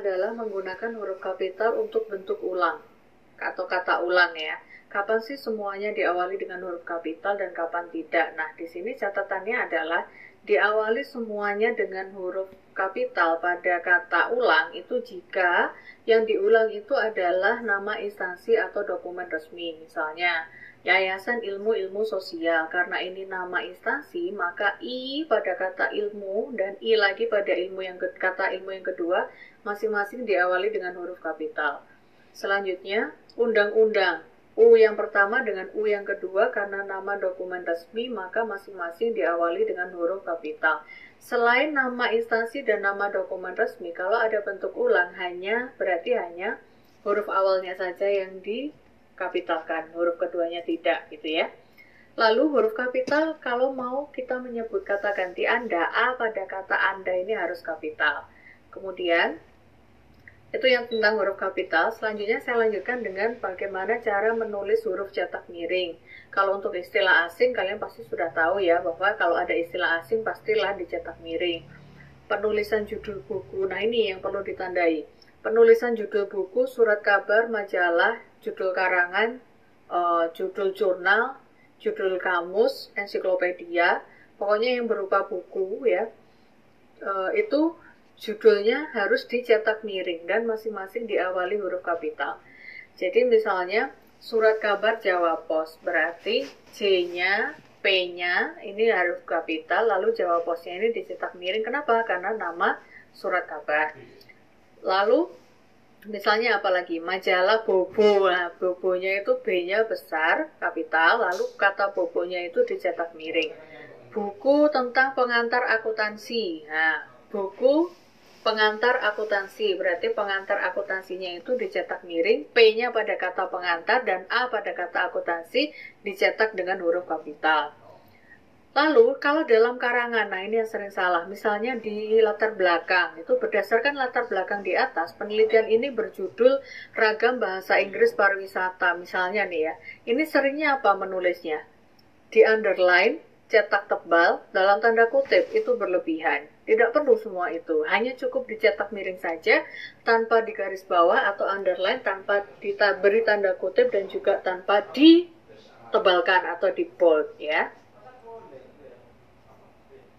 adalah menggunakan huruf kapital untuk bentuk ulang atau kata ulang ya. Kapan sih semuanya diawali dengan huruf kapital dan kapan tidak? Nah, di sini catatannya adalah diawali semuanya dengan huruf kapital pada kata ulang itu jika yang diulang itu adalah nama instansi atau dokumen resmi. Misalnya, Yayasan Ilmu Ilmu Sosial. Karena ini nama instansi, maka I pada kata ilmu dan I lagi pada ilmu yang kata ilmu yang kedua masing-masing diawali dengan huruf kapital. Selanjutnya, undang-undang. U yang pertama dengan U yang kedua karena nama dokumen resmi maka masing-masing diawali dengan huruf kapital. Selain nama instansi dan nama dokumen resmi, kalau ada bentuk ulang hanya berarti hanya huruf awalnya saja yang dikapitalkan, huruf keduanya tidak gitu ya. Lalu huruf kapital kalau mau kita menyebut kata ganti Anda, A pada kata Anda ini harus kapital. Kemudian itu yang tentang huruf kapital. Selanjutnya saya lanjutkan dengan bagaimana cara menulis huruf cetak miring. Kalau untuk istilah asing, kalian pasti sudah tahu ya bahwa kalau ada istilah asing pastilah dicetak miring. Penulisan judul buku, nah ini yang perlu ditandai. Penulisan judul buku, surat kabar, majalah, judul karangan, uh, judul jurnal, judul kamus, ensiklopedia, pokoknya yang berupa buku ya, uh, itu judulnya harus dicetak miring dan masing-masing diawali huruf kapital. Jadi misalnya surat kabar Jawa Pos berarti J-nya, P-nya ini harus kapital, lalu Jawa Posnya ini dicetak miring. Kenapa? Karena nama surat kabar. Lalu misalnya apalagi majalah Bobo, nah Bobonya itu B-nya besar, kapital, lalu kata Bobonya itu dicetak miring. Buku tentang pengantar akuntansi. Nah, buku pengantar akuntansi. Berarti pengantar akuntansinya itu dicetak miring, P-nya pada kata pengantar dan A pada kata akuntansi dicetak dengan huruf kapital. Lalu kalau dalam karangan, nah ini yang sering salah, misalnya di latar belakang, itu berdasarkan latar belakang di atas, penelitian ini berjudul Ragam Bahasa Inggris Pariwisata, misalnya nih ya. Ini seringnya apa menulisnya? Di underline, cetak tebal, dalam tanda kutip, itu berlebihan. Tidak perlu semua itu, hanya cukup dicetak miring saja tanpa di garis bawah atau underline, tanpa diberi tanda kutip dan juga tanpa ditebalkan atau di bold ya.